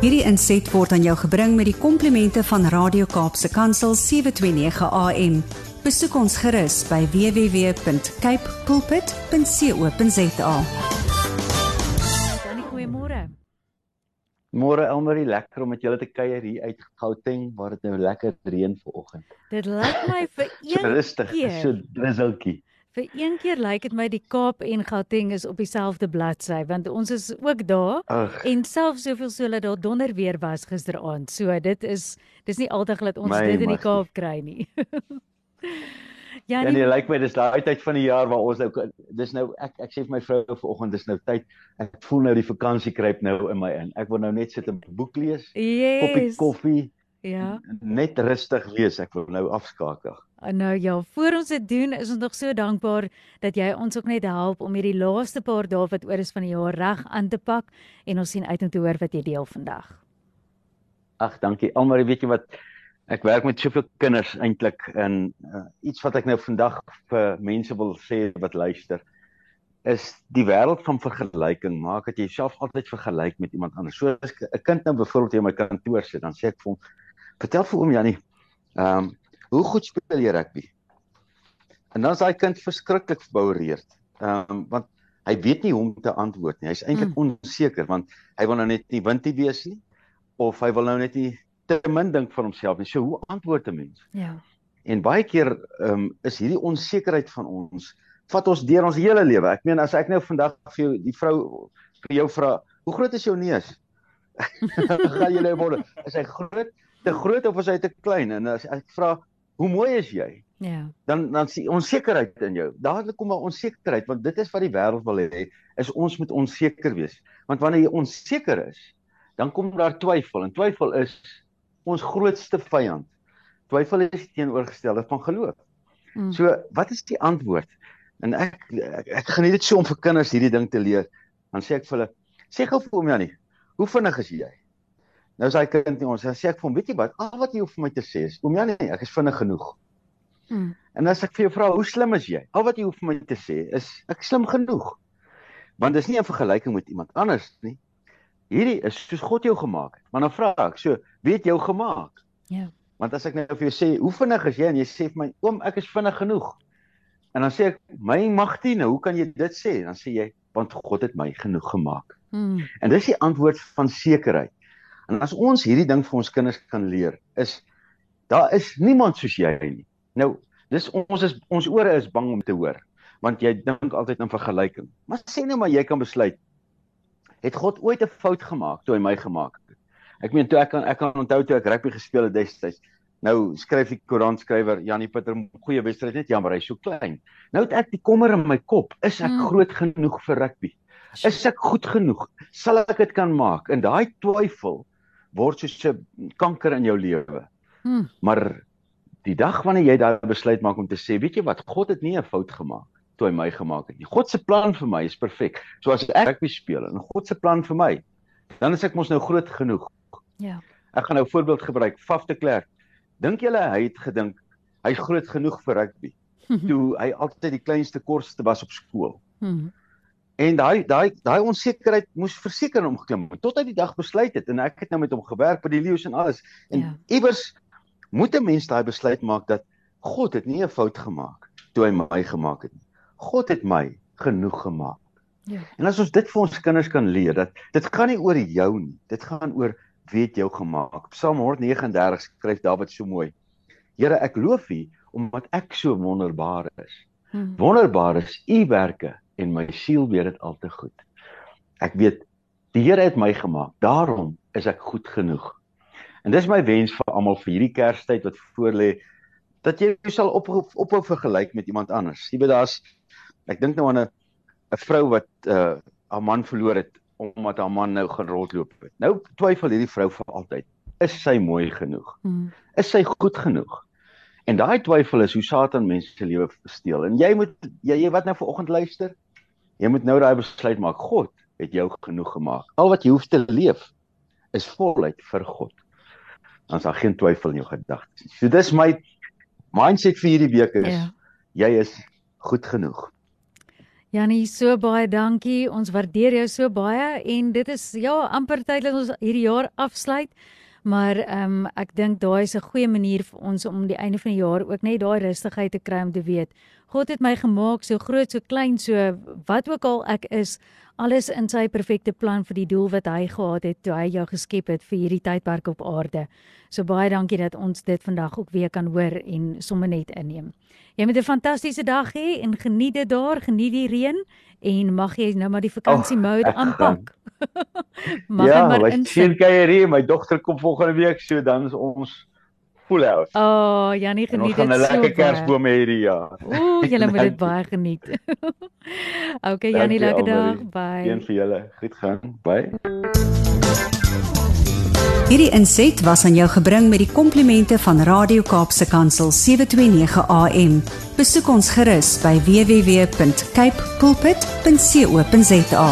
Hierdie inset word aan jou gebring met die komplimente van Radio Kaapse Kansel 729 AM. Besoek ons gerus by www.cape pulpit.co.za. Dankie goeiemôre. Môre Elmarie, lekker om met julle te kuier hier uit Gauteng waar dit nou lekker reën vanoggend. Dit lyk my vir So een rustig, keer. so drizzletjie. Vir een keer lyk dit my die Kaap en Gauteng is op dieselfde bladsy want ons is ook daar Ag, en selfs soveel so dat daar donder weer was gisteraand. So dit is dis nie altyd dat ons My dit in die. Kaap kry nie. ja, ja nee, nee, lyk my dis daai tyd van die jaar waar ons nou dis nou ek ek sê vir my vrou vanoggend dis nou tyd. Ek voel nou die vakansie kruip nou in my in. Ek wil nou net sit en 'n boek lees, koppie yes. koffie, Ja. net rustig wees. Ek wil nou afskakel. Nou ja, voor ons dit doen, is ons nog so dankbaar dat jy ons ook net help om hierdie laaste paar dae wat oor is van die jaar reg aan te pak en ons sien uit om te hoor wat jy deel vandag. Ag, dankie. Almarie, weet jy wat? Ek werk met soveel kinders eintlik en uh, iets wat ek nou vandag vir mense wil sê wat luister is die wêreld van vergelyking maak dat jy jouself altyd vergelyk met iemand anders. So as 'n kind nou byvoorbeeld hier in my kantoor sit, dan sê ek vir hom: "Vertel vir oom Jannie, ehm um, hoe goed speel jy rugby?" En dan is daai kind verskriklik verboureerd. Ehm um, want hy weet nie hoe om te antwoord nie. Hy's eintlik mm. onseker want hy wil nou net nie wintie wees nie of hy wil nou net nie te min dink van homself nie. So hoe antwoord 'n mens? Ja. En baie keer ehm um, is hierdie onsekerheid van ons vat ons deur ons hele lewe. Ek meen as ek nou vandag vir jou die vrou vir jou vra, hoe groot is jou neus? gaan jy nou wonder, is hy groot, te groot of is hy te klein? En as ek vra, hoe mooi is jy? Ja. Dan dan sien onsekerheid in jou. Dadelik kom maar onsekerheid want dit is wat die wêreld wil hê, is ons moet onseker wees. Want wanneer jy onseker is, dan kom daar twyfel en twyfel is ons grootste vyand. Twyfel is teenoorgestelde van geloof. Mm. So, wat is die antwoord? En ek ek, ek geniet dit so om vir kinders hierdie ding te leer. Dan sê ek vir hulle, sê gou vir hom Janie, hoe vinnig is jy? Nou is hy kind nie ons, dan sê ek vir hom, weet jy wat? Al wat jy hoef vir my te sê is, oom Janie, ek is vinnig genoeg. Mm. En as ek vir jou vra, hoe slim is jy? Al wat jy hoef vir my te sê is, ek slim genoeg. Want dis nie 'n vergelyking met iemand anders nie. Hierdie is soos God jou gemaak het. Maar dan vra ek, so, wie het jou gemaak? Ja. Want as ek nou vir jou sê, hoe vinnig is jy en jy sê vir my, oom, ek is vinnig genoeg. En dan sê ek, my magtien, hoe kan jy dit sê? Dan sê jy, want God het my genoeg gemaak. Mm. En dis die antwoord van sekerheid. En as ons hierdie ding vir ons kinders kan leer, is daar is niemand soos jy nie. Nou, dis ons is ons ore is bang om te hoor, want jy dink altyd aan vergelyking. Maar sê nou maar jy kan besluit, het God ooit 'n fout gemaak toe hy my gemaak het? Ek meen toe ek kan ek kan onthou toe ek rugby gespeel het destyds. Nou skryf die koerantskrywer Janie Pieter 'n goeie wedstryd net jammer hy's so klein. Nou het ek die kommer in my kop, is ek Mm. groot genoeg vir rugby? Is ek goed genoeg? Sal ek dit kan maak? En daai twyfel word soos 'n kanker in jou lewe. Mm. Maar die dag wanneer jy daai besluit maak om te sê, weet jy wat, God het nie 'n fout gemaak toe hy my gemaak het nie. God se plan vir my is perfek. So as ek rugby speel en God se plan vir my, dan is ek mos nou groot genoeg. Ja. Ek gaan nou 'n voorbeeld gebruik, Faf de Klerk. Dink julle hy het gedink hy's groot genoeg vir rugby toe hy altyd die kleinste kortste was op skool. Mm. En daai daai daai onsekerheid moes verseker hom geklim tot hy die dag besluit het en ek het nou met hom gewerk by die leeu's en alles. En Ja. iewers moet 'n mens daai besluit maak dat God het nie 'n fout gemaak toe hy my gemaak het nie. God het my genoeg gemaak. Ja. En as ons dit vir ons kinders kan leer dat dit gaan nie oor jou nie. Dit gaan oor wie het jou gemaak. Psalm 139 skryf Dawid so mooi. Here, ek loof U omdat ek so wonderbaar is. Mm. Wonderbaar is u werke en my siel weet dit al te goed. Ek weet die Here het my gemaak. Daarom is ek goed genoeg. En dis my wens vir almal vir hierdie Kerstyd wat voorlê dat jy jou sal ophou ophou vergelyk met iemand anders. Jy weet daar's ek dink nou aan 'n 'n vrou wat uh haar man verloor het omdat haar man nou gaan rondloop het. Nou twyfel hierdie vrou vir altyd. Is sy mooi genoeg? Mm. Is sy goed genoeg? En daai twyfel is hoe Satan mense se lewe steel. En jy moet jy, jy wat nou vanoggend luister, jy moet nou daai besluit maak. God het jou genoeg gemaak. Al wat jy hoef te leef is voluit vir God. Dan is daar geen twyfel in jou gedagtes nie. So dis my mindset vir hierdie week is Ja. jy is goed genoeg. Janie, so baie dankie. Ons waardeer jou so baie en dit is ja, amper tyd dat ons hierdie jaar afsluit. Maar ehm um, ek dink daai is 'n goeie manier vir ons om die einde van die jaar ook net daai rustigheid te kry om te weet God het my gemaak so groot, so klein, so wat ook al ek is, alles in sy perfekte plan vir die doel wat hy gehad het toe hy jou geskep het vir hierdie tydperk op aarde. So baie dankie dat ons dit vandag ook weer kan hoor en sommer net inneem. Jy moet 'n fantastiese dag hê en geniet dit daar, geniet die reën en mag jy nou maar die vakansie oh, mode aanpak. mag ja, maar in. Ja, sien kuier hier, my dogter kom volgende week, so dan is ons full house. O, oh, Janie geniet dit so. Ons gaan 'n lekker Kersboom hê hierdie jaar. Ooh, julle moet dit baie geniet. okay, Janie, lekker dag. Bye. Een vir julle. Goed gaan. Bye. Hierdie inset was aan jou gebring met die komplimente van Radio Kaapse Kansel 729 AM. Besoek ons gerus by www.cape pulpit.co.za.